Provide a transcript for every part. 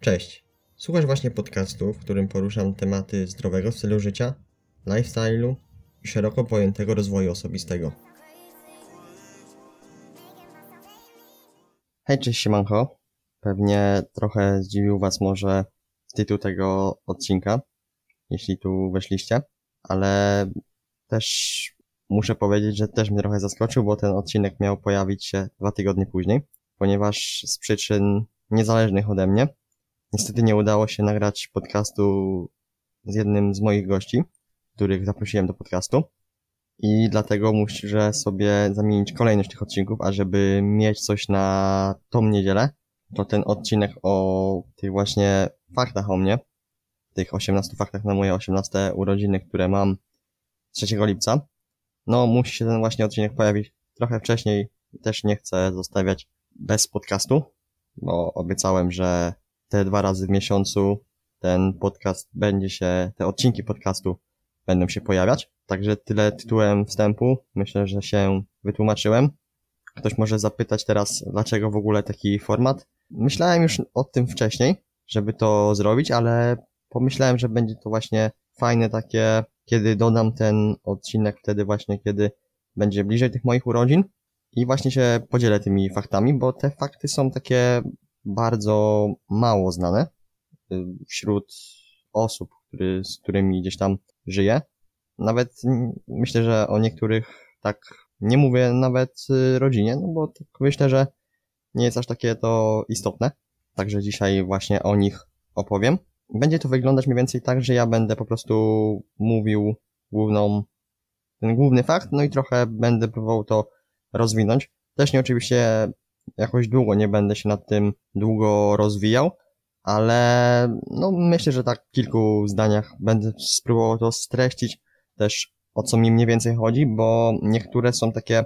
Cześć. Słuchasz właśnie podcastu, w którym poruszam tematy zdrowego stylu życia, lifestyle'u i szeroko pojętego rozwoju osobistego. Hej, cześć siemanko. Pewnie trochę zdziwił Was może tytuł tego odcinka, jeśli tu weszliście, ale też muszę powiedzieć, że też mnie trochę zaskoczył, bo ten odcinek miał pojawić się dwa tygodnie później, ponieważ z przyczyn niezależnych ode mnie Niestety nie udało się nagrać podcastu z jednym z moich gości, których zaprosiłem do podcastu. I dlatego muszę sobie zamienić kolejność tych odcinków, a żeby mieć coś na tą niedzielę, to ten odcinek o tych właśnie faktach o mnie, tych 18 faktach na moje 18 urodziny, które mam 3 lipca, no musi się ten właśnie odcinek pojawić trochę wcześniej. Też nie chcę zostawiać bez podcastu, bo obiecałem, że te dwa razy w miesiącu ten podcast będzie się, te odcinki podcastu będą się pojawiać. Także tyle tytułem wstępu. Myślę, że się wytłumaczyłem. Ktoś może zapytać teraz, dlaczego w ogóle taki format. Myślałem już o tym wcześniej, żeby to zrobić, ale pomyślałem, że będzie to właśnie fajne takie, kiedy dodam ten odcinek wtedy właśnie, kiedy będzie bliżej tych moich urodzin i właśnie się podzielę tymi faktami, bo te fakty są takie bardzo mało znane y, wśród osób, który, z którymi gdzieś tam żyję. Nawet myślę, że o niektórych tak nie mówię nawet y, rodzinie, no bo tak myślę, że nie jest aż takie to istotne. Także dzisiaj właśnie o nich opowiem. Będzie to wyglądać mniej więcej tak, że ja będę po prostu mówił główną, ten główny fakt, no i trochę będę próbował to rozwinąć. Też nie oczywiście jakoś długo nie będę się nad tym długo rozwijał, ale no myślę, że tak w kilku zdaniach będę spróbował to streścić też o co mi mniej więcej chodzi, bo niektóre są takie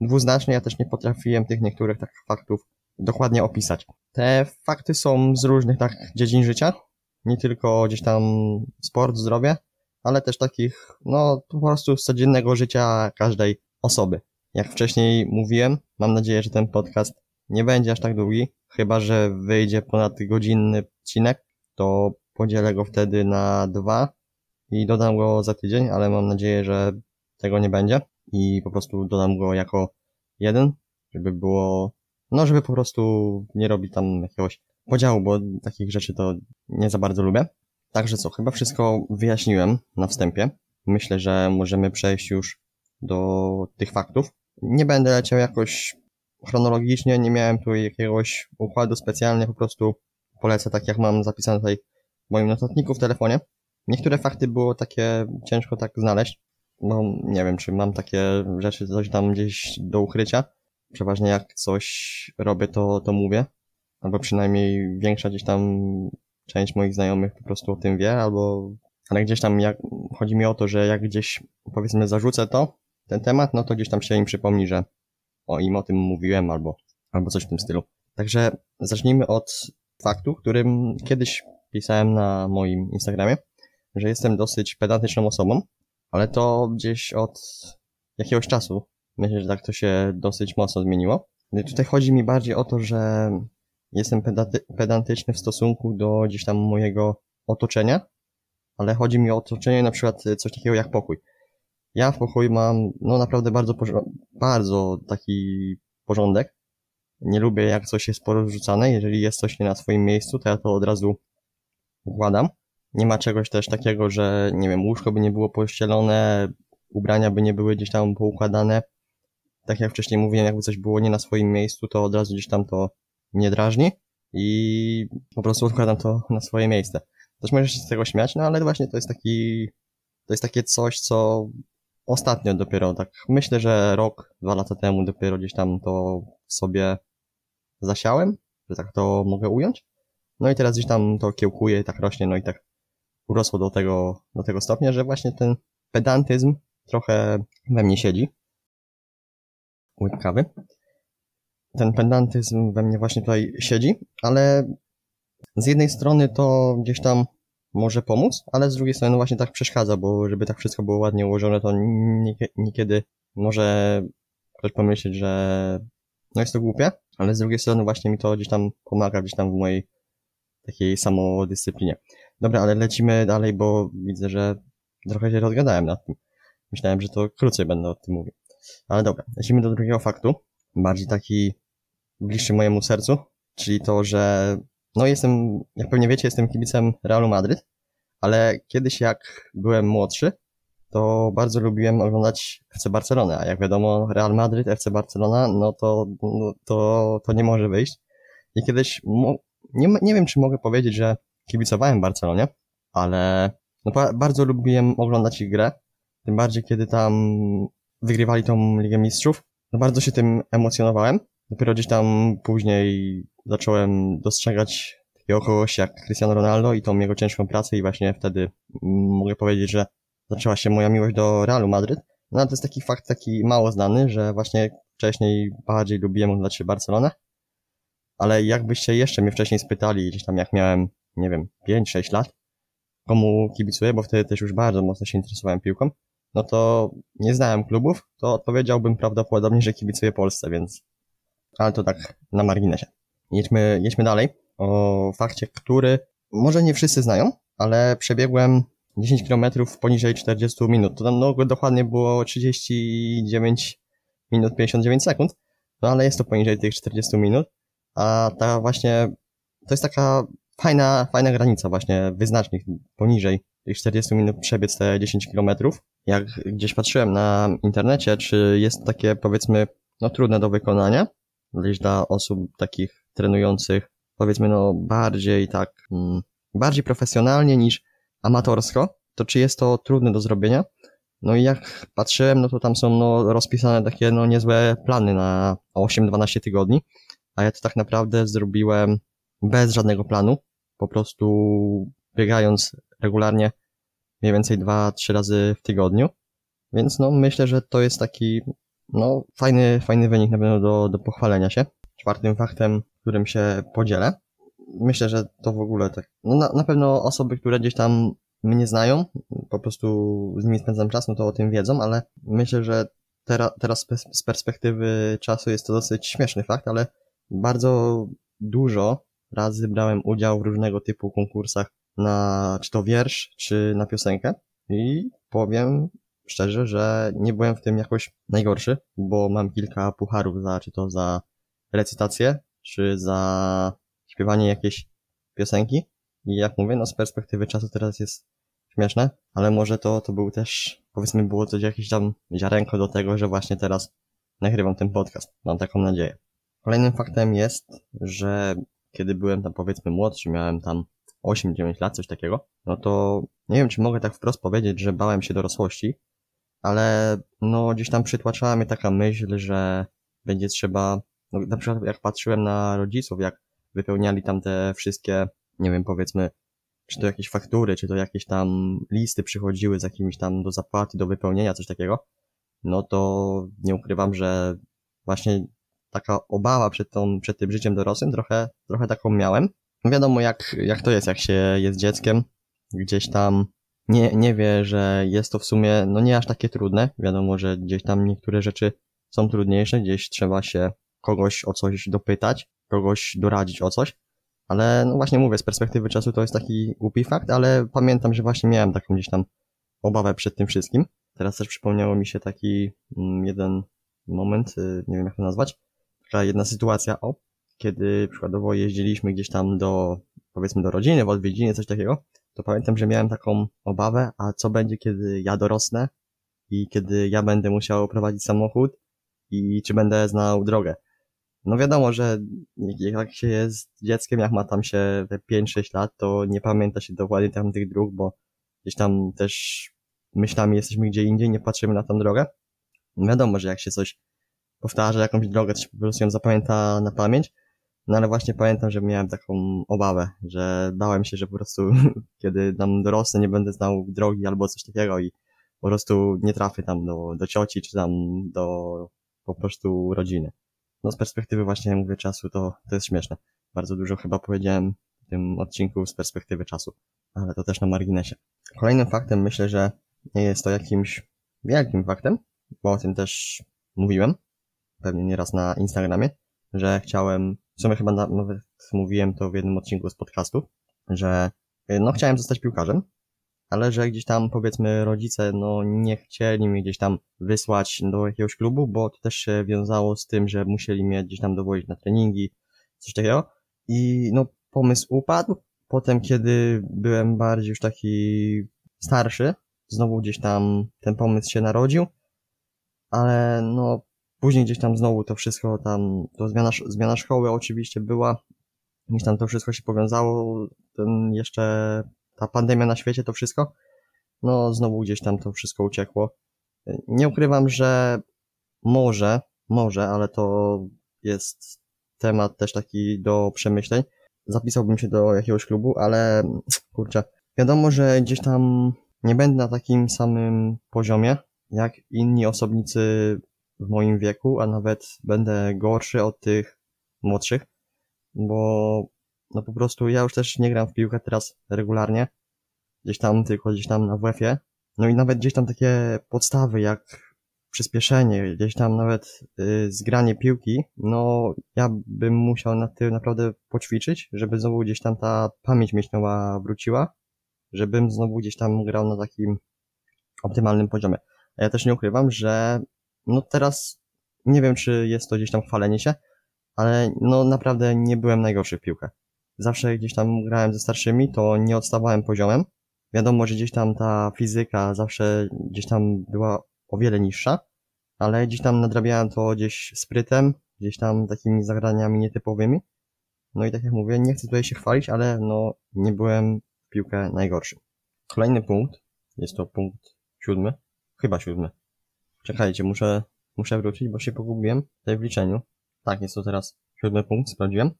dwuznaczne, ja też nie potrafiłem tych niektórych tak faktów dokładnie opisać. Te fakty są z różnych tak dziedzin życia, nie tylko gdzieś tam sport, zdrowie, ale też takich, no po prostu z codziennego życia każdej osoby. Jak wcześniej mówiłem, mam nadzieję, że ten podcast nie będzie aż tak długi, chyba że wyjdzie ponad godzinny odcinek, to podzielę go wtedy na dwa i dodam go za tydzień, ale mam nadzieję, że tego nie będzie i po prostu dodam go jako jeden, żeby było, no żeby po prostu nie robić tam jakiegoś podziału, bo takich rzeczy to nie za bardzo lubię. Także co, chyba wszystko wyjaśniłem na wstępie. Myślę, że możemy przejść już do tych faktów. Nie będę leciał jakoś chronologicznie, nie miałem tu jakiegoś układu specjalnie, po prostu polecę tak jak mam zapisane tutaj w moim notatniku w telefonie. Niektóre fakty było takie ciężko tak znaleźć, bo nie wiem, czy mam takie rzeczy coś tam gdzieś do ukrycia. Przeważnie jak coś robię, to, to mówię. Albo przynajmniej większa gdzieś tam część moich znajomych po prostu o tym wie, albo ale gdzieś tam jak, chodzi mi o to, że jak gdzieś powiedzmy zarzucę to, ten temat, no to gdzieś tam się im przypomni, że o im o tym mówiłem, albo, albo coś w tym stylu. Także zacznijmy od faktu, którym kiedyś pisałem na moim Instagramie, że jestem dosyć pedantyczną osobą, ale to gdzieś od jakiegoś czasu. Myślę, że tak to się dosyć mocno zmieniło. Tutaj chodzi mi bardziej o to, że jestem pedantyczny w stosunku do gdzieś tam mojego otoczenia, ale chodzi mi o otoczenie na przykład coś takiego jak pokój. Ja w pokoju mam, no naprawdę bardzo, bardzo taki porządek. Nie lubię jak coś jest porozrzucane. Jeżeli jest coś nie na swoim miejscu, to ja to od razu układam. Nie ma czegoś też takiego, że nie wiem, łóżko by nie było pościelone, ubrania by nie były gdzieś tam poukładane. Tak jak wcześniej mówiłem, jakby coś było nie na swoim miejscu, to od razu gdzieś tam to mnie drażni i po prostu odkładam to na swoje miejsce. Też możesz się z tego śmiać, no ale właśnie to jest taki, to jest takie coś, co ostatnio dopiero tak, myślę, że rok, dwa lata temu dopiero gdzieś tam to sobie zasiałem, że tak to mogę ująć. No i teraz gdzieś tam to kiełkuje tak rośnie, no i tak urosło do tego, do tego stopnia, że właśnie ten pedantyzm trochę we mnie siedzi. Łyk kawy. Ten pedantyzm we mnie właśnie tutaj siedzi, ale z jednej strony to gdzieś tam może pomóc, ale z drugiej strony właśnie tak przeszkadza, bo żeby tak wszystko było ładnie ułożone, to niekiedy może ktoś pomyśleć, że no jest to głupie, ale z drugiej strony właśnie mi to gdzieś tam pomaga gdzieś tam w mojej takiej samodyscyplinie. Dobra, ale lecimy dalej, bo widzę, że trochę się rozgadałem nad tym. Myślałem, że to krócej będę o tym mówił. Ale dobra, lecimy do drugiego faktu, bardziej taki bliższy mojemu sercu, czyli to, że no jestem, jak pewnie wiecie, jestem kibicem Realu Madryt, ale kiedyś jak byłem młodszy, to bardzo lubiłem oglądać FC Barcelonę, a jak wiadomo Real Madryt, FC Barcelona, no to, no, to, to nie może wyjść. I kiedyś, nie, nie wiem czy mogę powiedzieć, że kibicowałem Barcelonie, ale no, bardzo lubiłem oglądać ich grę, tym bardziej kiedy tam wygrywali tą Ligę Mistrzów. No bardzo się tym emocjonowałem. Dopiero gdzieś tam później zacząłem dostrzegać takiego kogoś jak Cristiano Ronaldo i tą jego ciężką pracę i właśnie wtedy mogę powiedzieć, że zaczęła się moja miłość do Realu Madryt. No to jest taki fakt taki mało znany, że właśnie wcześniej bardziej lubiłem oglądać Barcelonę, ale jakbyście jeszcze mnie wcześniej spytali, gdzieś tam jak miałem, nie wiem, 5-6 lat, komu kibicuję, bo wtedy też już bardzo mocno się interesowałem piłką, no to nie znałem klubów, to odpowiedziałbym prawdopodobnie, że kibicuję Polsce, więc... Ale to tak na marginesie. Jedźmy, jedźmy dalej o fakcie, który może nie wszyscy znają, ale przebiegłem 10 km poniżej 40 minut. To no, dokładnie było 39 minut 59 sekund, no ale jest to poniżej tych 40 minut, a ta właśnie, to jest taka fajna, fajna granica właśnie, wyznacznik poniżej tych 40 minut przebiec te 10 km. Jak gdzieś patrzyłem na internecie, czy jest takie powiedzmy, no trudne do wykonania, gdzieś dla osób takich trenujących, powiedzmy no bardziej tak, mm, bardziej profesjonalnie niż amatorsko, to czy jest to trudne do zrobienia? No i jak patrzyłem, no to tam są no, rozpisane takie no niezłe plany na 8-12 tygodni, a ja to tak naprawdę zrobiłem bez żadnego planu, po prostu biegając regularnie mniej więcej 2-3 razy w tygodniu, więc no myślę, że to jest taki no fajny, fajny wynik na pewno do, do pochwalenia się. Czwartym faktem, którym się podzielę, myślę, że to w ogóle tak, no na, na pewno osoby, które gdzieś tam mnie znają, po prostu z nimi spędzam czas, no to o tym wiedzą, ale myślę, że tera, teraz z perspektywy czasu jest to dosyć śmieszny fakt, ale bardzo dużo razy brałem udział w różnego typu konkursach na czy to wiersz, czy na piosenkę i powiem szczerze, że nie byłem w tym jakoś najgorszy, bo mam kilka pucharów za, czy to za recytację, czy za śpiewanie jakiejś piosenki i jak mówię, no z perspektywy czasu teraz jest śmieszne, ale może to, to był też, powiedzmy, było to jakieś tam ziarenko do tego, że właśnie teraz nagrywam ten podcast. Mam taką nadzieję. Kolejnym faktem jest, że kiedy byłem tam powiedzmy młodszy, miałem tam 8-9 lat, coś takiego, no to nie wiem, czy mogę tak wprost powiedzieć, że bałem się dorosłości, ale no gdzieś tam przytłaczała mnie taka myśl, że będzie trzeba, no na przykład jak patrzyłem na rodziców, jak wypełniali tam te wszystkie nie wiem, powiedzmy, czy to jakieś faktury, czy to jakieś tam listy przychodziły z jakimiś tam do zapłaty, do wypełnienia, coś takiego, no to nie ukrywam, że właśnie taka obawa przed, tą, przed tym życiem dorosłym trochę, trochę taką miałem. Wiadomo, jak, jak to jest, jak się jest dzieckiem, gdzieś tam nie, nie wie, że jest to w sumie, no nie aż takie trudne. Wiadomo, że gdzieś tam niektóre rzeczy są trudniejsze, gdzieś trzeba się kogoś o coś dopytać, kogoś doradzić o coś. Ale no właśnie mówię, z perspektywy czasu to jest taki głupi fakt, ale pamiętam, że właśnie miałem taką gdzieś tam obawę przed tym wszystkim. Teraz też przypomniało mi się taki mm, jeden moment, y, nie wiem jak to nazwać, taka jedna sytuacja, o, kiedy przykładowo jeździliśmy gdzieś tam do, powiedzmy do rodziny, w odwiedziny, coś takiego, to pamiętam, że miałem taką obawę, a co będzie, kiedy ja dorosnę i kiedy ja będę musiał prowadzić samochód i czy będę znał drogę. No wiadomo, że jak się jest dzieckiem, jak ma tam się te 5-6 lat, to nie pamięta się dokładnie tam tych dróg, bo gdzieś tam też myślami jesteśmy gdzie indziej, nie patrzymy na tą drogę. No wiadomo, że jak się coś powtarza, jakąś drogę, to się po prostu ją zapamięta na pamięć. No ale właśnie pamiętam, że miałem taką obawę, że bałem się, że po prostu kiedy tam dorosnę, nie będę znał drogi albo coś takiego i po prostu nie trafię tam do, do cioci, czy tam do po prostu rodziny no z perspektywy właśnie, mówię, czasu, to, to jest śmieszne. Bardzo dużo chyba powiedziałem w tym odcinku z perspektywy czasu, ale to też na marginesie. Kolejnym faktem myślę, że nie jest to jakimś wielkim faktem, bo o tym też mówiłem, pewnie nieraz na Instagramie, że chciałem w sumie chyba na, nawet mówiłem to w jednym odcinku z podcastu, że y, no chciałem zostać piłkarzem, ale że gdzieś tam powiedzmy rodzice no nie chcieli mnie gdzieś tam wysłać do jakiegoś klubu, bo to też się wiązało z tym, że musieli mnie gdzieś tam dowozić na treningi, coś takiego. I no pomysł upadł. Potem, kiedy byłem bardziej już taki starszy, znowu gdzieś tam ten pomysł się narodził, ale no później gdzieś tam znowu to wszystko tam, to zmiana, zmiana szkoły oczywiście była, gdzieś tam to wszystko się powiązało, ten jeszcze ta pandemia na świecie, to wszystko, no znowu gdzieś tam to wszystko uciekło. Nie ukrywam, że może, może, ale to jest temat też taki do przemyśleń. Zapisałbym się do jakiegoś klubu, ale kurczę, wiadomo, że gdzieś tam nie będę na takim samym poziomie, jak inni osobnicy w moim wieku, a nawet będę gorszy od tych młodszych, bo no po prostu ja już też nie gram w piłkę teraz regularnie, gdzieś tam tylko gdzieś tam na WF-ie, no i nawet gdzieś tam takie podstawy jak przyspieszenie, gdzieś tam nawet y, zgranie piłki, no ja bym musiał na tym naprawdę poćwiczyć, żeby znowu gdzieś tam ta pamięć mięśniowa wróciła, żebym znowu gdzieś tam grał na takim optymalnym poziomie. A ja też nie ukrywam, że no teraz nie wiem, czy jest to gdzieś tam chwalenie się, ale no naprawdę nie byłem najgorszy w piłkę. Zawsze gdzieś tam grałem ze starszymi, to nie odstawałem poziomem. Wiadomo, że gdzieś tam ta fizyka zawsze gdzieś tam była o wiele niższa, ale gdzieś tam nadrabiałem to gdzieś sprytem, gdzieś tam takimi zagraniami nietypowymi. No i tak jak mówię, nie chcę tutaj się chwalić, ale no nie byłem w piłkę najgorszy. Kolejny punkt, jest to punkt siódmy, chyba siódmy. Czekajcie, muszę, muszę wrócić, bo się pogubiłem tutaj w liczeniu. Tak, jest to teraz siódmy punkt, sprawdziłem.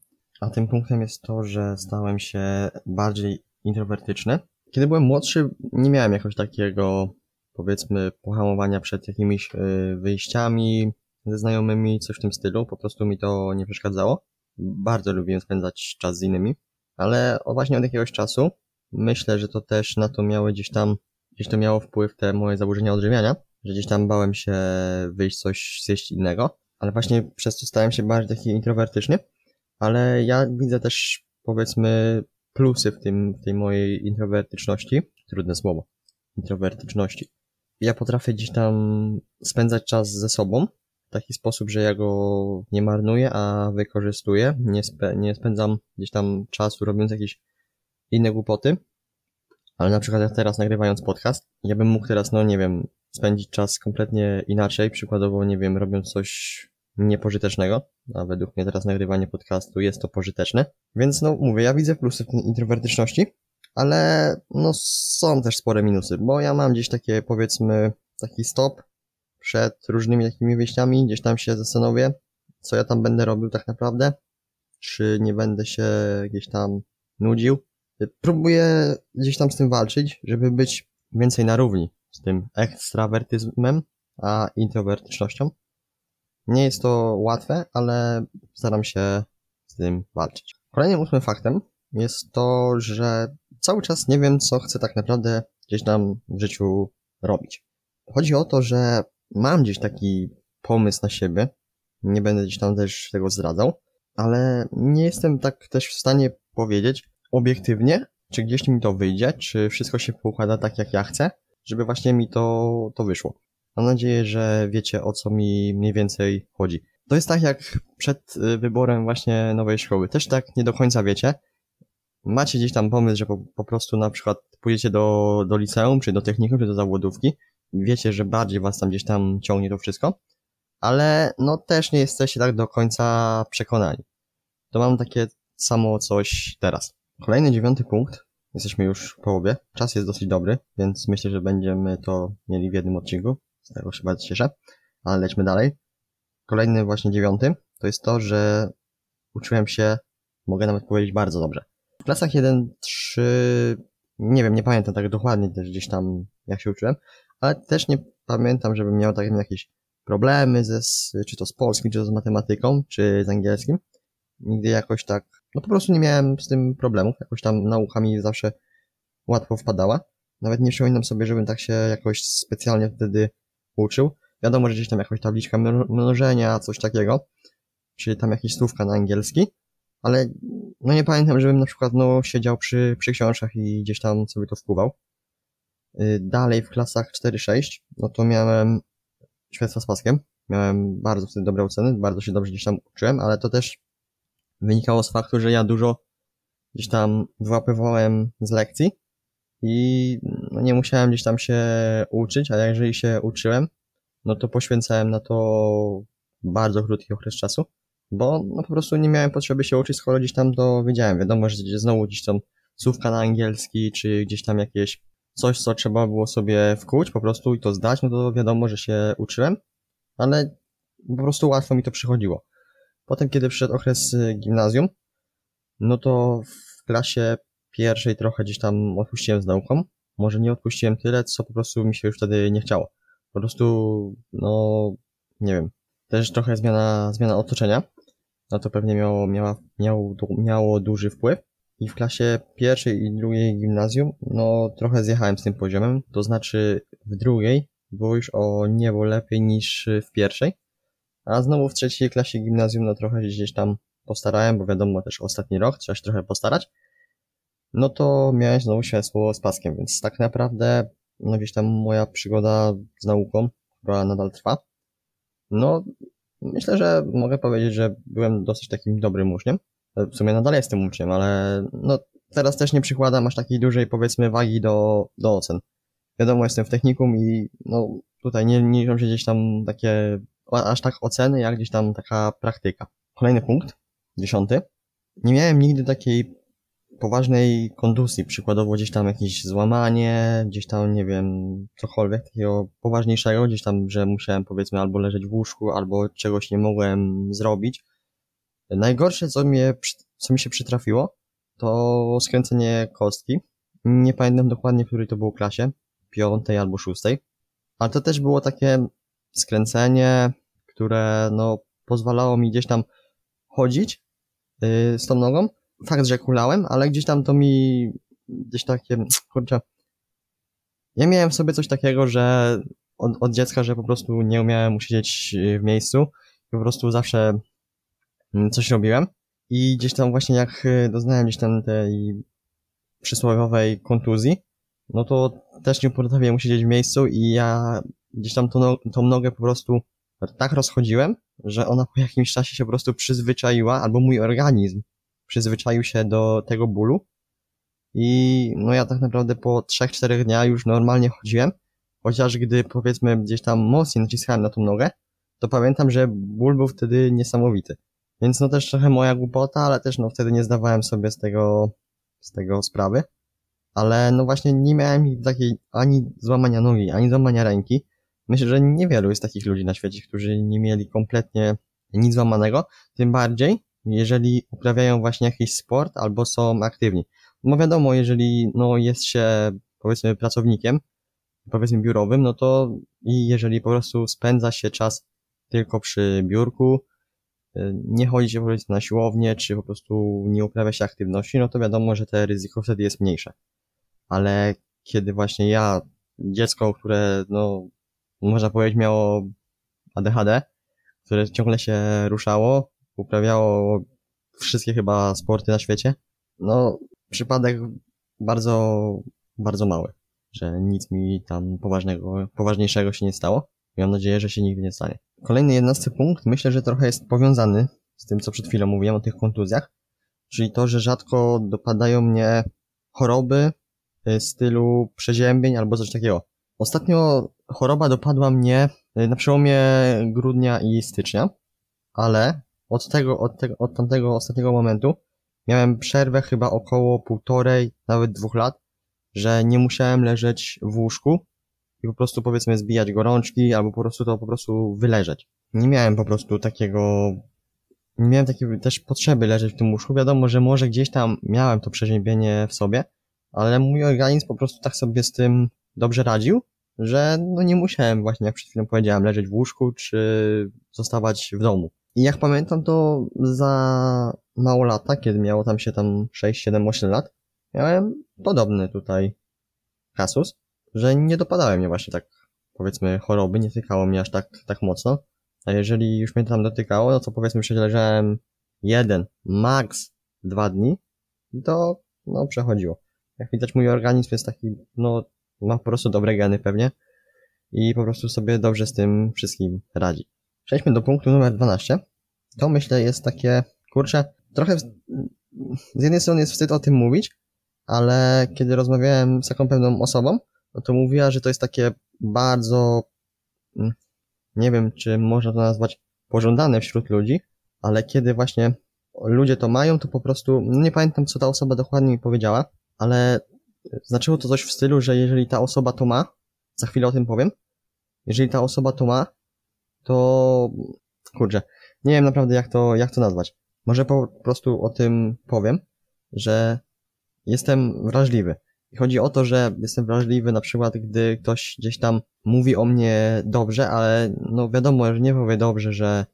A tym punktem jest to, że stałem się bardziej introwertyczny. Kiedy byłem młodszy, nie miałem jakoś takiego, powiedzmy, pohamowania przed jakimiś y, wyjściami ze znajomymi, coś w tym stylu. Po prostu mi to nie przeszkadzało. Bardzo lubiłem spędzać czas z innymi. Ale właśnie od jakiegoś czasu myślę, że to też na to miało gdzieś tam, gdzieś to miało wpływ te moje zaburzenia odżywiania, że gdzieś tam bałem się wyjść coś zjeść innego, ale właśnie przez to stałem się bardziej taki introwertyczny, ale ja widzę też powiedzmy plusy w tym, w tej mojej introwertyczności, trudne słowo, introwertyczności. Ja potrafię gdzieś tam spędzać czas ze sobą w taki sposób, że ja go nie marnuję, a wykorzystuję. Nie, spe, nie spędzam gdzieś tam czasu robiąc jakieś inne głupoty. Ale na przykład jak teraz nagrywając podcast, ja bym mógł teraz, no nie wiem, spędzić czas kompletnie inaczej, przykładowo, nie wiem, robiąc coś niepożytecznego, a według mnie teraz nagrywanie podcastu jest to pożyteczne. Więc no mówię, ja widzę plusy w tej introwertyczności, ale no są też spore minusy, bo ja mam gdzieś takie powiedzmy taki stop przed różnymi takimi wyjściami, gdzieś tam się zastanowię, co ja tam będę robił tak naprawdę, czy nie będę się gdzieś tam nudził. Próbuję gdzieś tam z tym walczyć, żeby być więcej na równi z tym ekstrawertyzmem, a introwertycznością. Nie jest to łatwe, ale staram się z tym walczyć. Kolejnym ósmym faktem jest to, że cały czas nie wiem, co chcę tak naprawdę gdzieś tam w życiu robić. Chodzi o to, że mam gdzieś taki pomysł na siebie, nie będę gdzieś tam też tego zdradzał, ale nie jestem tak też w stanie powiedzieć obiektywnie, czy gdzieś mi to wyjdzie, czy wszystko się poukłada tak, jak ja chcę, żeby właśnie mi to, to wyszło. Mam nadzieję, że wiecie o co mi mniej więcej chodzi. To jest tak jak przed y, wyborem właśnie nowej szkoły. Też tak nie do końca wiecie. Macie gdzieś tam pomysł, że po, po prostu na przykład pójdziecie do, do liceum, czy do technikum, czy do zawodówki. Wiecie, że bardziej was tam gdzieś tam ciągnie to wszystko. Ale no też nie jesteście tak do końca przekonani. To mam takie samo coś teraz. Kolejny dziewiąty punkt. Jesteśmy już w połowie. Czas jest dosyć dobry, więc myślę, że będziemy to mieli w jednym odcinku. Z tego się bardzo cieszę. Ale lećmy dalej. Kolejny właśnie dziewiąty to jest to, że uczyłem się, mogę nawet powiedzieć bardzo dobrze. W klasach 1-3, nie wiem, nie pamiętam tak dokładnie też gdzieś tam jak się uczyłem, ale też nie pamiętam, żebym miał takie jakieś problemy ze, czy to z polskim, czy to z matematyką, czy z angielskim. Nigdy jakoś tak, no po prostu nie miałem z tym problemów, jakoś tam nauka mi zawsze łatwo wpadała. Nawet nie przypominam sobie, żebym tak się jakoś specjalnie wtedy uczył. Wiadomo, że gdzieś tam jakaś tabliczka mnożenia, coś takiego, czyli tam jakieś słówka na angielski, ale no nie pamiętam, żebym na przykład no siedział przy, przy książkach i gdzieś tam sobie to wpływał. Y, Dalej w klasach 4-6, no to miałem świadectwa z paskiem. Miałem bardzo wtedy dobre oceny, bardzo się dobrze gdzieś tam uczyłem, ale to też wynikało z faktu, że ja dużo gdzieś tam wyłapywałem z lekcji i no, nie musiałem gdzieś tam się uczyć, a jeżeli się uczyłem, no to poświęcałem na to bardzo krótki okres czasu, bo no po prostu nie miałem potrzeby się uczyć, skoro gdzieś tam to wiedziałem. Wiadomo, że znowu gdzieś tam słówka na angielski, czy gdzieś tam jakieś coś, co trzeba było sobie wkuć po prostu i to zdać, no to wiadomo, że się uczyłem, ale po prostu łatwo mi to przychodziło. Potem, kiedy przyszedł okres y, gimnazjum, no to w klasie pierwszej trochę gdzieś tam odpuściłem z nauką. Może nie odpuściłem tyle, co po prostu mi się już wtedy nie chciało. Po prostu, no, nie wiem. Też trochę zmiana, zmiana otoczenia. No to pewnie miało, miała, miało, miało duży wpływ. I w klasie pierwszej i drugiej gimnazjum, no trochę zjechałem z tym poziomem. To znaczy w drugiej było już o niebo lepiej niż w pierwszej. A znowu w trzeciej klasie gimnazjum, no trochę gdzieś tam postarałem, bo wiadomo też ostatni rok, trzeba się trochę postarać. No to miałem znowu świadectwo z paskiem, więc tak naprawdę, no gdzieś tam moja przygoda z nauką, która nadal trwa, no myślę, że mogę powiedzieć, że byłem dosyć takim dobrym uczniem. W sumie nadal jestem uczniem, ale no teraz też nie przykładam aż takiej dużej powiedzmy wagi do, do ocen. Wiadomo, jestem w technikum i no tutaj nie, nie liczą się gdzieś tam takie aż tak oceny, jak gdzieś tam taka praktyka. Kolejny punkt, dziesiąty. Nie miałem nigdy takiej poważnej kontuzji, przykładowo gdzieś tam jakieś złamanie, gdzieś tam, nie wiem, cokolwiek takiego poważniejszego, gdzieś tam, że musiałem powiedzmy albo leżeć w łóżku, albo czegoś nie mogłem zrobić. Najgorsze, co, mnie, co mi się przytrafiło, to skręcenie kostki. Nie pamiętam dokładnie, w której to było klasie, piątej albo szóstej, ale to też było takie skręcenie, które no pozwalało mi gdzieś tam chodzić yy, z tą nogą. Fakt, że kulałem, ale gdzieś tam to mi gdzieś takie, kurczę, ja miałem w sobie coś takiego, że od, od dziecka, że po prostu nie umiałem usiedzieć w miejscu, po prostu zawsze coś robiłem i gdzieś tam właśnie jak doznałem gdzieś tam tej przysłowiowej kontuzji, no to też nie potrafiłem usiedzieć w miejscu i ja gdzieś tam tą, no, tą nogę po prostu tak rozchodziłem, że ona po jakimś czasie się po prostu przyzwyczaiła, albo mój organizm przyzwyczaił się do tego bólu. I no ja tak naprawdę po 3-4 dniach już normalnie chodziłem, chociaż gdy powiedzmy gdzieś tam mocniej naciskałem na tą nogę, to pamiętam, że ból był wtedy niesamowity. Więc no też trochę moja głupota, ale też no wtedy nie zdawałem sobie z tego, z tego sprawy. Ale no właśnie nie miałem takiej ani złamania nogi, ani złamania ręki. Myślę, że niewielu jest takich ludzi na świecie, którzy nie mieli kompletnie nic złamanego. Tym bardziej, jeżeli uprawiają właśnie jakiś sport albo są aktywni. No wiadomo, jeżeli no, jest się powiedzmy pracownikiem, powiedzmy biurowym, no to i jeżeli po prostu spędza się czas tylko przy biurku, y, nie chodzi się powiedzmy na siłownię, czy po prostu nie uprawia się aktywności, no to wiadomo, że te ryzyko wtedy jest mniejsze. Ale kiedy właśnie ja, dziecko, które no można powiedzieć miało ADHD, które ciągle się ruszało, uprawiało wszystkie chyba sporty na świecie. No, przypadek bardzo, bardzo mały, że nic mi tam poważnego, poważniejszego się nie stało. Mam nadzieję, że się nigdy nie stanie. Kolejny jedenasty punkt, myślę, że trochę jest powiązany z tym, co przed chwilą mówiłem o tych kontuzjach, czyli to, że rzadko dopadają mnie choroby y, stylu przeziębień albo coś takiego. Ostatnio choroba dopadła mnie y, na przełomie grudnia i stycznia, ale od tego, od tego, od tamtego ostatniego momentu miałem przerwę chyba około półtorej, nawet dwóch lat, że nie musiałem leżeć w łóżku i po prostu powiedzmy zbijać gorączki albo po prostu to po prostu wyleżeć. Nie miałem po prostu takiego, nie miałem takiej też potrzeby leżeć w tym łóżku. Wiadomo, że może gdzieś tam miałem to przeziębienie w sobie, ale mój organizm po prostu tak sobie z tym dobrze radził, że no nie musiałem właśnie, jak przed chwilą powiedziałem, leżeć w łóżku czy zostawać w domu. I jak pamiętam, to za mało lata, kiedy miało tam się tam 6, 7, 8 lat, miałem podobny tutaj kasus, że nie dopadały mnie właśnie tak, powiedzmy, choroby, nie tykało mnie aż tak, tak mocno. A jeżeli już mnie tam dotykało, no to powiedzmy, że leżałem jeden, max dwa dni to, no, przechodziło. Jak widać, mój organizm jest taki, no, ma po prostu dobre geny pewnie i po prostu sobie dobrze z tym wszystkim radzi. Przejdźmy do punktu numer 12. To myślę jest takie, kurczę, trochę z jednej strony jest wstyd o tym mówić, ale kiedy rozmawiałem z taką pewną osobą, no to mówiła, że to jest takie bardzo, mm, nie wiem, czy można to nazwać pożądane wśród ludzi, ale kiedy właśnie ludzie to mają, to po prostu, no nie pamiętam, co ta osoba dokładnie mi powiedziała, ale znaczyło to coś w stylu, że jeżeli ta osoba to ma, za chwilę o tym powiem, jeżeli ta osoba to ma, to kurczę, nie wiem naprawdę jak to, jak to nazwać. Może po prostu o tym powiem, że jestem wrażliwy. I chodzi o to, że jestem wrażliwy na przykład, gdy ktoś gdzieś tam mówi o mnie dobrze, ale no wiadomo, że nie powie dobrze, że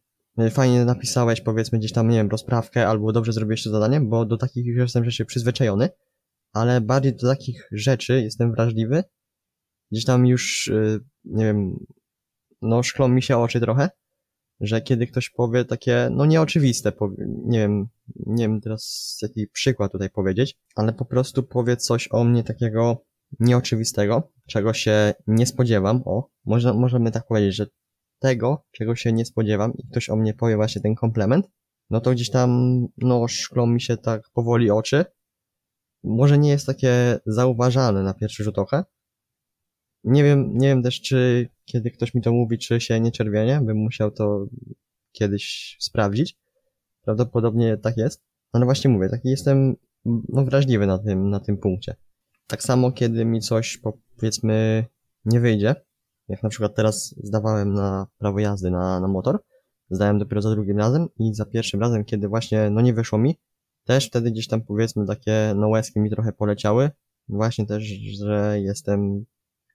fajnie napisałeś powiedzmy gdzieś tam, nie wiem, rozprawkę albo dobrze zrobiłeś to zadanie, bo do takich już jestem rzeczy przyzwyczajony, ale bardziej do takich rzeczy jestem wrażliwy. Gdzieś tam już, y, nie wiem, no szklą mi się oczy trochę, że kiedy ktoś powie takie, no nieoczywiste, nie wiem, nie wiem teraz jaki przykład tutaj powiedzieć, ale po prostu powie coś o mnie takiego nieoczywistego, czego się nie spodziewam, o, można, możemy tak powiedzieć, że tego, czego się nie spodziewam i ktoś o mnie powie właśnie ten komplement, no to gdzieś tam, no szklą mi się tak powoli oczy. Może nie jest takie zauważalne na pierwszy rzut oka, nie wiem, nie wiem też, czy kiedy ktoś mi to mówi, czy się nie czerwienie, bym musiał to kiedyś sprawdzić. Prawdopodobnie tak jest. Ale właśnie mówię, taki jestem no, wrażliwy na tym, na tym punkcie. Tak samo, kiedy mi coś, powiedzmy, nie wyjdzie, jak na przykład teraz zdawałem na prawo jazdy na, na motor, zdałem dopiero za drugim razem i za pierwszym razem, kiedy właśnie, no nie wyszło mi, też wtedy gdzieś tam powiedzmy takie, no łezki mi trochę poleciały, właśnie też, że jestem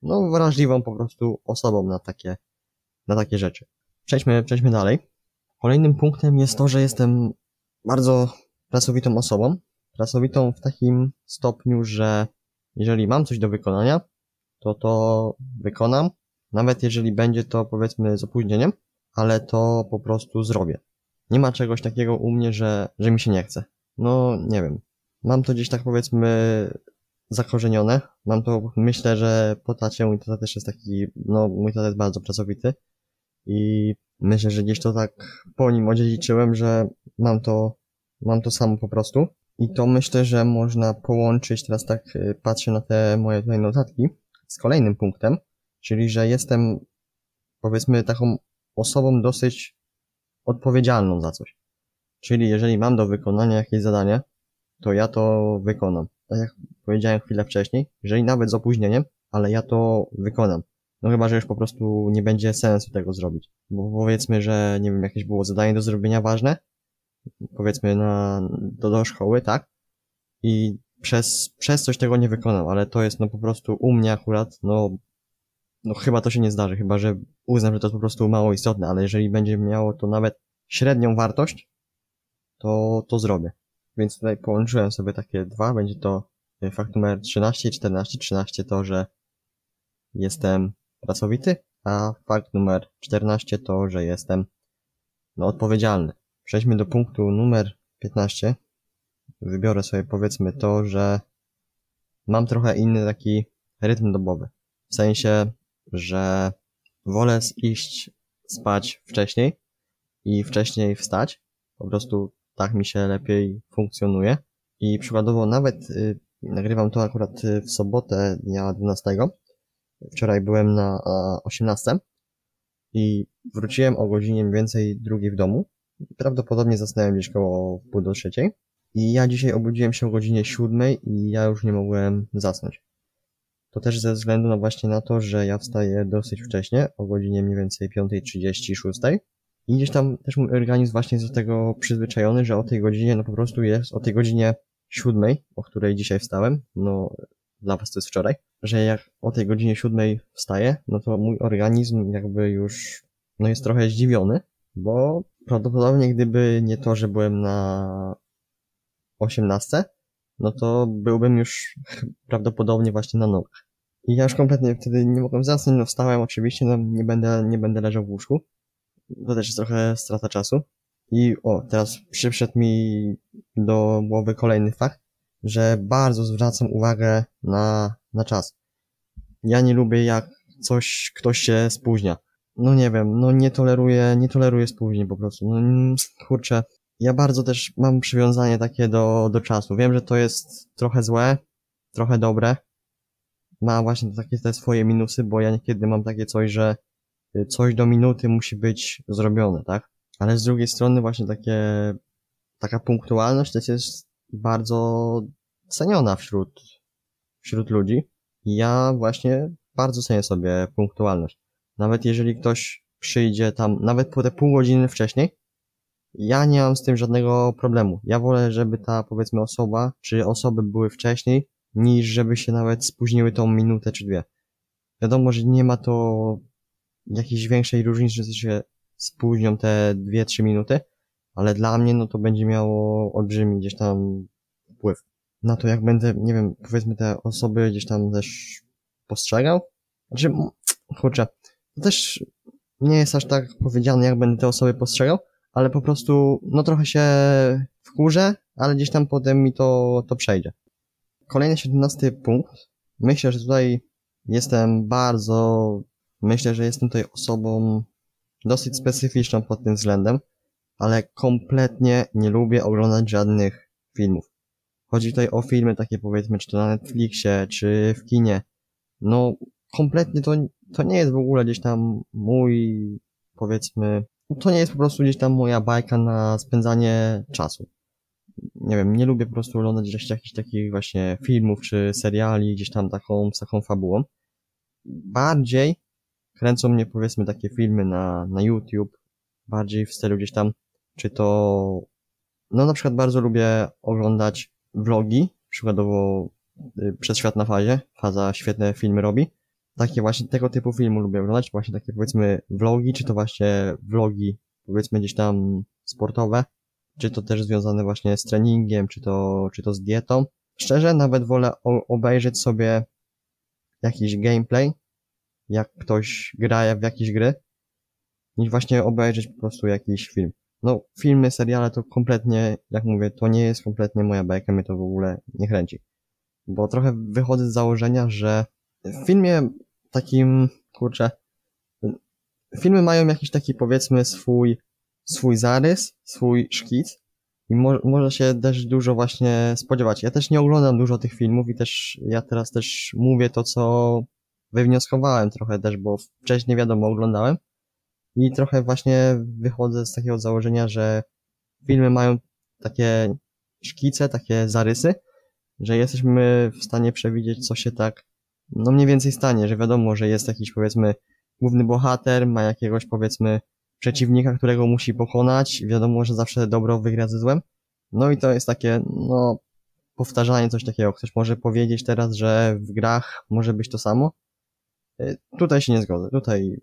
no, wrażliwą po prostu osobą na takie, na takie rzeczy. Przejdźmy, przejdźmy dalej. Kolejnym punktem jest to, że jestem bardzo pracowitą osobą. Pracowitą w takim stopniu, że jeżeli mam coś do wykonania, to to wykonam. Nawet jeżeli będzie to powiedzmy z opóźnieniem, ale to po prostu zrobię. Nie ma czegoś takiego u mnie, że, że mi się nie chce. No, nie wiem. Mam to gdzieś tak powiedzmy zakorzenione. Mam to, myślę, że po tacie mój tata też jest taki, no mój tata jest bardzo pracowity i myślę, że gdzieś to tak po nim odziedziczyłem, że mam to, mam to samo po prostu. I to myślę, że można połączyć, teraz tak y, patrzę na te moje tutaj notatki, z kolejnym punktem, czyli że jestem, powiedzmy, taką osobą dosyć odpowiedzialną za coś. Czyli jeżeli mam do wykonania jakieś zadanie, to ja to wykonam tak jak powiedziałem chwilę wcześniej, jeżeli nawet z opóźnieniem, ale ja to wykonam. No chyba, że już po prostu nie będzie sensu tego zrobić. Bo powiedzmy, że nie wiem, jakieś było zadanie do zrobienia ważne, powiedzmy na, do, do szkoły, tak? I przez, przez coś tego nie wykonam, ale to jest no po prostu u mnie akurat, no, no chyba to się nie zdarzy, chyba że uznam, że to jest po prostu mało istotne, ale jeżeli będzie miało to nawet średnią wartość, to, to zrobię. Więc tutaj połączyłem sobie takie dwa. Będzie to e, fakt numer 13 i 14. 13 to, że jestem pracowity, a fakt numer 14 to, że jestem no, odpowiedzialny. Przejdźmy do punktu numer 15. Wybiorę sobie powiedzmy to, że mam trochę inny taki rytm dobowy. W sensie, że wolę iść spać wcześniej i wcześniej wstać. Po prostu tak mi się lepiej funkcjonuje. I przykładowo nawet y, nagrywam to akurat y, w sobotę dnia 12. Wczoraj byłem na a, 18 i wróciłem o godzinie mniej więcej drugiej w domu. Prawdopodobnie zasnąłem gdzieś koło pół do trzeciej. I ja dzisiaj obudziłem się o godzinie siódmej i ja już nie mogłem zasnąć. To też ze względu na właśnie na to, że ja wstaję dosyć wcześnie, o godzinie mniej więcej 5.30, 6. I gdzieś tam też mój organizm właśnie jest do tego przyzwyczajony, że o tej godzinie, no po prostu jest, o tej godzinie siódmej, o której dzisiaj wstałem, no dla was to jest wczoraj, że jak o tej godzinie siódmej wstaję, no to mój organizm jakby już, no jest trochę zdziwiony, bo prawdopodobnie gdyby nie to, że byłem na osiemnastce, no to byłbym już prawdopodobnie właśnie na nogach. I ja już kompletnie wtedy nie mogłem zasnąć, no wstałem oczywiście, no nie będę, nie będę leżał w łóżku, to też jest trochę strata czasu. I o, teraz przyszedł mi do głowy kolejny fakt, że bardzo zwracam uwagę na, na czas. Ja nie lubię jak coś, ktoś się spóźnia. No nie wiem, no nie toleruję, nie toleruję spóźnień po prostu. No mm, kurczę, ja bardzo też mam przywiązanie takie do, do czasu. Wiem, że to jest trochę złe, trochę dobre. Ma właśnie takie te swoje minusy, bo ja niekiedy mam takie coś, że coś do minuty musi być zrobione, tak? Ale z drugiej strony właśnie takie, taka punktualność też jest bardzo ceniona wśród, wśród ludzi. I ja właśnie bardzo cenię sobie punktualność. Nawet jeżeli ktoś przyjdzie tam, nawet po te pół godziny wcześniej, ja nie mam z tym żadnego problemu. Ja wolę, żeby ta, powiedzmy, osoba, czy osoby były wcześniej, niż żeby się nawet spóźniły tą minutę czy dwie. Wiadomo, że nie ma to jakiejś większej różnicy, że się spóźnią te dwie, trzy minuty, ale dla mnie, no to będzie miało olbrzymi gdzieś tam wpływ na to, jak będę, nie wiem, powiedzmy te osoby gdzieś tam też postrzegał. Znaczy, kurczę, to też nie jest aż tak powiedziane, jak będę te osoby postrzegał, ale po prostu, no trochę się wkurzę, ale gdzieś tam potem mi to, to przejdzie. Kolejny 17 punkt. Myślę, że tutaj jestem bardzo, myślę, że jestem tutaj osobą dosyć specyficzną pod tym względem, ale kompletnie nie lubię oglądać żadnych filmów. Chodzi tutaj o filmy takie powiedzmy, czy to na Netflixie, czy w kinie. No, kompletnie to, to nie jest w ogóle gdzieś tam mój, powiedzmy, to nie jest po prostu gdzieś tam moja bajka na spędzanie czasu. Nie wiem, nie lubię po prostu oglądać gdzieś jakichś takich właśnie filmów czy seriali gdzieś tam taką, z taką fabułą. Bardziej kręcą mnie powiedzmy takie filmy na, na YouTube, bardziej w stylu gdzieś tam, czy to, no na przykład bardzo lubię oglądać vlogi, przykładowo y, Przez Świat na Fazie, Faza świetne filmy robi. Takie właśnie tego typu filmu lubię oglądać, właśnie takie powiedzmy vlogi, czy to właśnie vlogi powiedzmy gdzieś tam sportowe, czy to też związane właśnie z treningiem, czy to, czy to z dietą. Szczerze, nawet wolę obejrzeć sobie jakiś gameplay, jak ktoś gra w jakieś gry, niż właśnie obejrzeć po prostu jakiś film. No, filmy, seriale to kompletnie, jak mówię, to nie jest kompletnie moja bajka, mnie to w ogóle nie kręci. Bo trochę wychodzę z założenia, że w filmie takim, kurczę, filmy mają jakiś taki, powiedzmy, swój, swój zarys, swój szkic i mo można się też dużo właśnie spodziewać. Ja też nie oglądam dużo tych filmów i też, ja teraz też mówię to, co wywnioskowałem trochę też, bo wcześniej wiadomo, oglądałem i trochę właśnie wychodzę z takiego założenia, że filmy mają takie szkice, takie zarysy, że jesteśmy w stanie przewidzieć, co się tak, no mniej więcej stanie, że wiadomo, że jest jakiś powiedzmy główny bohater, ma jakiegoś powiedzmy przeciwnika, którego musi pokonać, wiadomo, że zawsze dobro wygra ze złem. No i to jest takie, no, powtarzanie coś takiego. Ktoś może powiedzieć teraz, że w grach może być to samo. Y, Tutaj się nie zgodzę. Tutaj,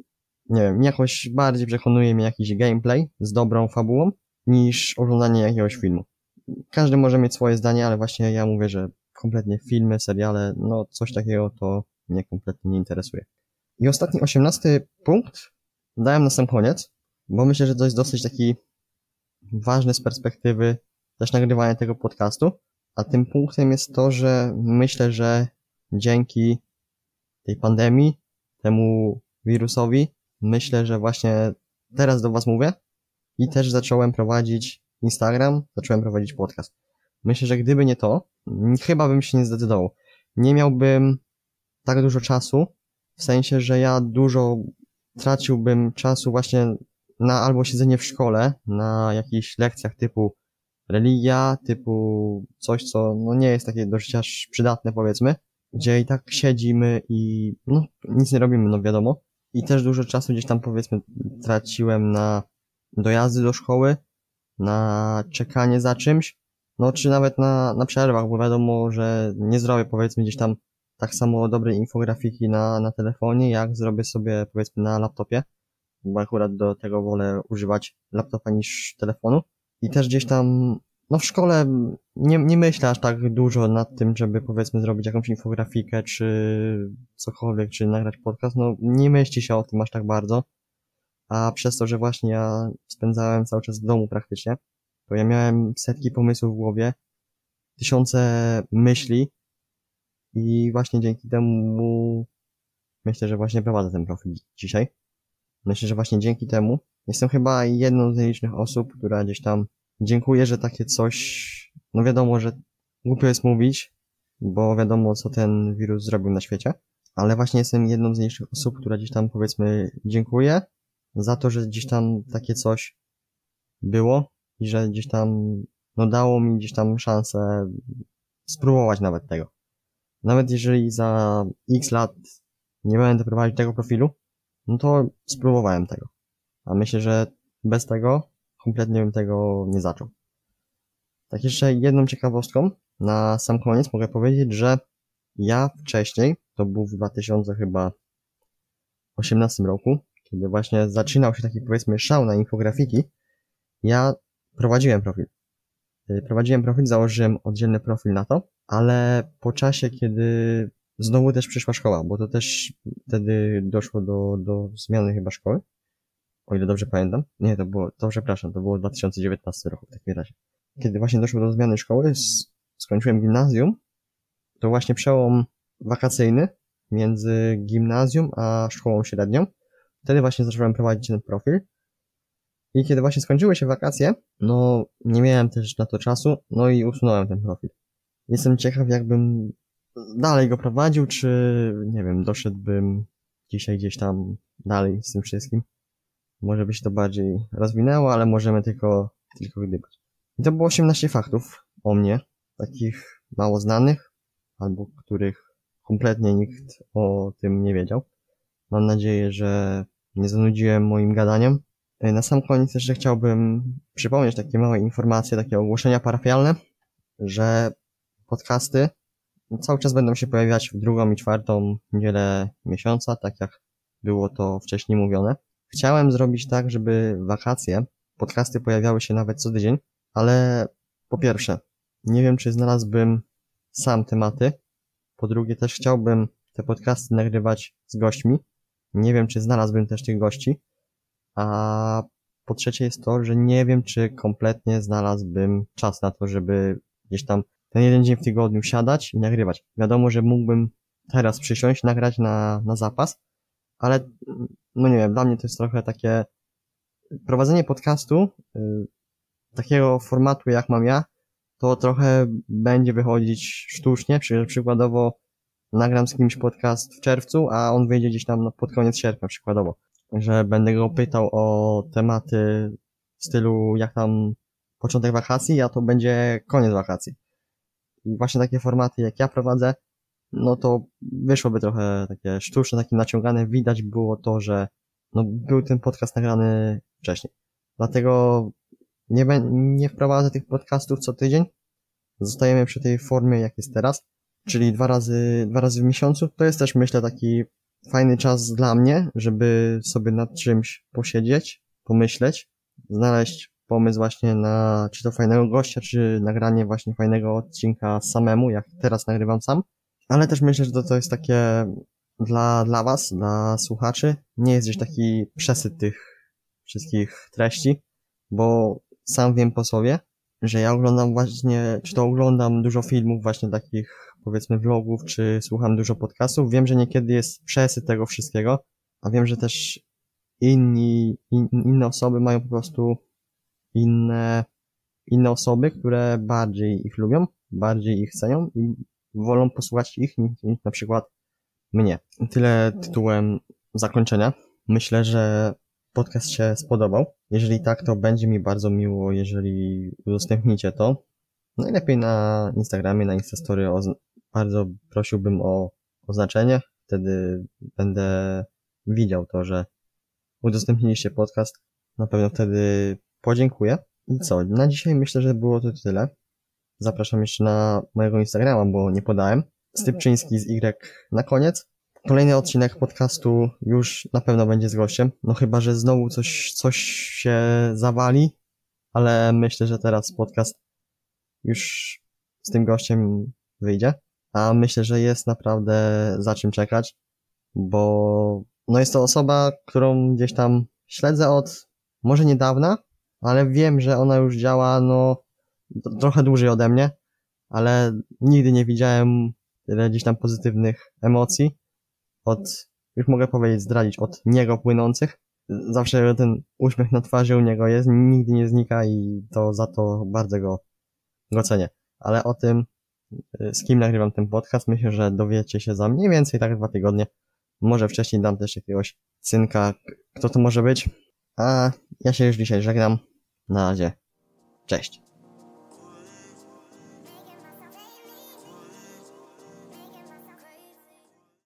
nie wiem, jakoś bardziej przekonuje mnie jakiś gameplay z dobrą fabułą, niż oglądanie jakiegoś filmu. Każdy może mieć swoje zdanie, ale właśnie ja mówię, że kompletnie filmy, seriale, no coś takiego to mnie kompletnie nie interesuje. I ostatni, osiemnasty punkt dałem na sam koniec, bo myślę, że to jest dosyć taki ważny z perspektywy też nagrywania tego podcastu, a tym punktem jest to, że myślę, że dzięki tej pandemii, temu wirusowi, myślę, że właśnie teraz do Was mówię i też zacząłem prowadzić Instagram, zacząłem prowadzić podcast. Myślę, że gdyby nie to, chyba bym się nie zdecydował. Nie miałbym tak dużo czasu, w sensie, że ja dużo traciłbym czasu właśnie na albo siedzenie w szkole, na jakichś lekcjach typu religia, typu coś, co no nie jest takie do życia przydatne powiedzmy, gdzie i tak siedzimy i no nic nie robimy, no wiadomo. I też dużo czasu gdzieś tam powiedzmy traciłem na dojazdy do szkoły, na czekanie za czymś, no czy nawet na, na przerwach, bo wiadomo, że nie zrobię powiedzmy gdzieś tam tak samo dobrej infografiki na, na telefonie, jak zrobię sobie powiedzmy na laptopie, bo akurat do tego wolę używać laptopa niż telefonu. I też gdzieś tam, no w szkole nie, nie myślę aż tak dużo nad tym, żeby powiedzmy zrobić jakąś infografikę, czy cokolwiek, czy nagrać podcast, no nie myśli się o tym aż tak bardzo. a przez to, że właśnie ja spędzałem cały czas w domu praktycznie, to ja miałem setki pomysłów w głowie, tysiące myśli i właśnie dzięki temu myślę, że właśnie prowadzę ten profil dzisiaj. Myślę, że właśnie dzięki temu jestem chyba jedną z nielicznych osób, która gdzieś tam dziękuję, że takie coś, no wiadomo, że głupio jest mówić, bo wiadomo, co ten wirus zrobił na świecie, ale właśnie jestem jedną z nielicznych osób, która gdzieś tam powiedzmy dziękuję za to, że gdzieś tam takie coś było i że gdzieś tam, no dało mi gdzieś tam szansę spróbować nawet tego. Nawet jeżeli za x lat nie będę prowadzić tego profilu, no to spróbowałem tego. A myślę, że bez tego kompletnie bym tego nie zaczął. Tak jeszcze jedną ciekawostką na sam koniec mogę powiedzieć, że ja wcześniej, to był w 2000 chyba 18 roku, kiedy właśnie zaczynał się taki powiedzmy szał na infografiki, ja prowadziłem profil. Y, Prowadziłem profil, założyłem oddzielny profil na to, ale po czasie, kiedy znowu też przyszła szkoła, bo to też wtedy doszło do, do zmiany chyba szkoły, o ile dobrze pamiętam. Nie, to było, to przepraszam, to było 2019 roku w takim razie. Kiedy właśnie doszło do zmiany szkoły, skończyłem gimnazjum, to właśnie przełom wakacyjny między gimnazjum a szkołą średnią. Wtedy właśnie zacząłem prowadzić ten profil. I kiedy właśnie skończyły się wakacje, no nie miałem też na to czasu, no i usunąłem ten profil. Jestem ciekaw, jakbym dalej go prowadził, czy nie wiem, doszedłbym dzisiaj gdzieś tam dalej z tym wszystkim. Może by się to bardziej rozwinęło, ale możemy tylko, tylko gdybać. I to było 18 faktów o mnie, takich mało znanych, albo których kompletnie nikt o tym nie wiedział. Mam nadzieję, że nie zanudziłem moim gadaniem. E, Na sam koniec jeszcze chciałbym przypomnieć takie małe informacje, takie ogłoszenia parafialne, że podcasty cały czas będą się pojawiać w drugą i czwartą niedzielę miesiąca, tak jak było to wcześniej mówione. Chciałem zrobić tak, żeby wakacje podcasty pojawiały się nawet co tydzień, ale po pierwsze, nie wiem, czy znalazłbym sam tematy. Po drugie, też chciałbym te podcasty nagrywać z gośćmi. Nie wiem, czy znalazłbym też tych gości. A po trzecie jest to, że nie wiem, czy kompletnie znalazłbym czas na to, żeby gdzieś tam ten jeden dzień w tygodniu siadać i nagrywać. Wiadomo, że mógłbym teraz przysiąść, nagrać na, na zapas, ale no nie wiem, dla mnie to jest trochę takie prowadzenie podcastu, y, takiego formatu jak mam ja, to trochę będzie wychodzić sztucznie, przy, przykładowo nagram z kimś podcast w czerwcu, a on wyjdzie gdzieś tam no, pod koniec sierpnia przykładowo, że będę go pytał o tematy w stylu jak tam początek wakacji, a to będzie koniec wakacji. I właśnie takie formaty jak ja prowadzę, no to wyszłoby trochę takie sztuczne, takie naciągane. Widać było to, że no, był ten podcast nagrany wcześniej. Dlatego nie, nie wprowadzę tych podcastów co tydzień. Zostajemy przy tej formie, jak jest teraz, czyli dwa razy, dwa razy w miesiącu. To jest też, myślę, taki fajny czas dla mnie, żeby sobie nad czymś posiedzieć, pomyśleć, znaleźć pomysł właśnie na czy to fajnego gościa, czy nagranie właśnie fajnego odcinka samemu, jak teraz nagrywam sam. Ale też myślę, że to, to jest takie dla, dla was, dla słuchaczy, nie jest gdzieś taki przesyt tych wszystkich treści, bo sam wiem po sobie, że ja oglądam właśnie, czy to oglądam dużo filmów właśnie takich, powiedzmy vlogów, czy słucham dużo podcastów. Wiem, że niekiedy jest przesyt tego wszystkiego, a wiem, że też inni, in, inne osoby mają po prostu inne, inne osoby, które bardziej ich lubią, bardziej ich cenią i wolą posłuchać ich niż, na przykład mnie. Tyle tytułem zakończenia. Myślę, że podcast się spodobał. Jeżeli tak, to będzie mi bardzo miło, jeżeli udostępnicie to. Najlepiej na Instagramie, na Instastory. Bardzo prosiłbym o oznaczenie. Wtedy będę widział to, że udostępniliście podcast. Na pewno wtedy podziękuję. I co? Na dzisiaj myślę, że było to tyle. Zapraszam jeszcze na mojego Instagrama, bo nie podałem. Stypczyński z Y na koniec. Kolejny odcinek podcastu już na pewno będzie z gościem. No chyba, że znowu coś, coś się zawali, ale myślę, że teraz podcast już z tym gościem wyjdzie. A myślę, że jest naprawdę za czym czekać, bo no jest to osoba, którą gdzieś tam śledzę od może niedawna, ale wiem, że ona już działa no trochę dłużej ode mnie, ale nigdy nie widziałem tyle gdzieś tam pozytywnych emocji od, już mogę powiedzieć, zdradzić, od niego płynących. Zawsze ten uśmiech na twarzy u niego jest, nigdy nie znika i to za to bardzo go, go cenię. Ale o tym, y, z kim nagrywam ten podcast, myślę, że dowiecie się za mniej więcej tak dwa tygodnie. Może wcześniej dam też jakiegoś cynka, kto to może być. A ja się już dzisiaj żegnam. Na razie. Cześć.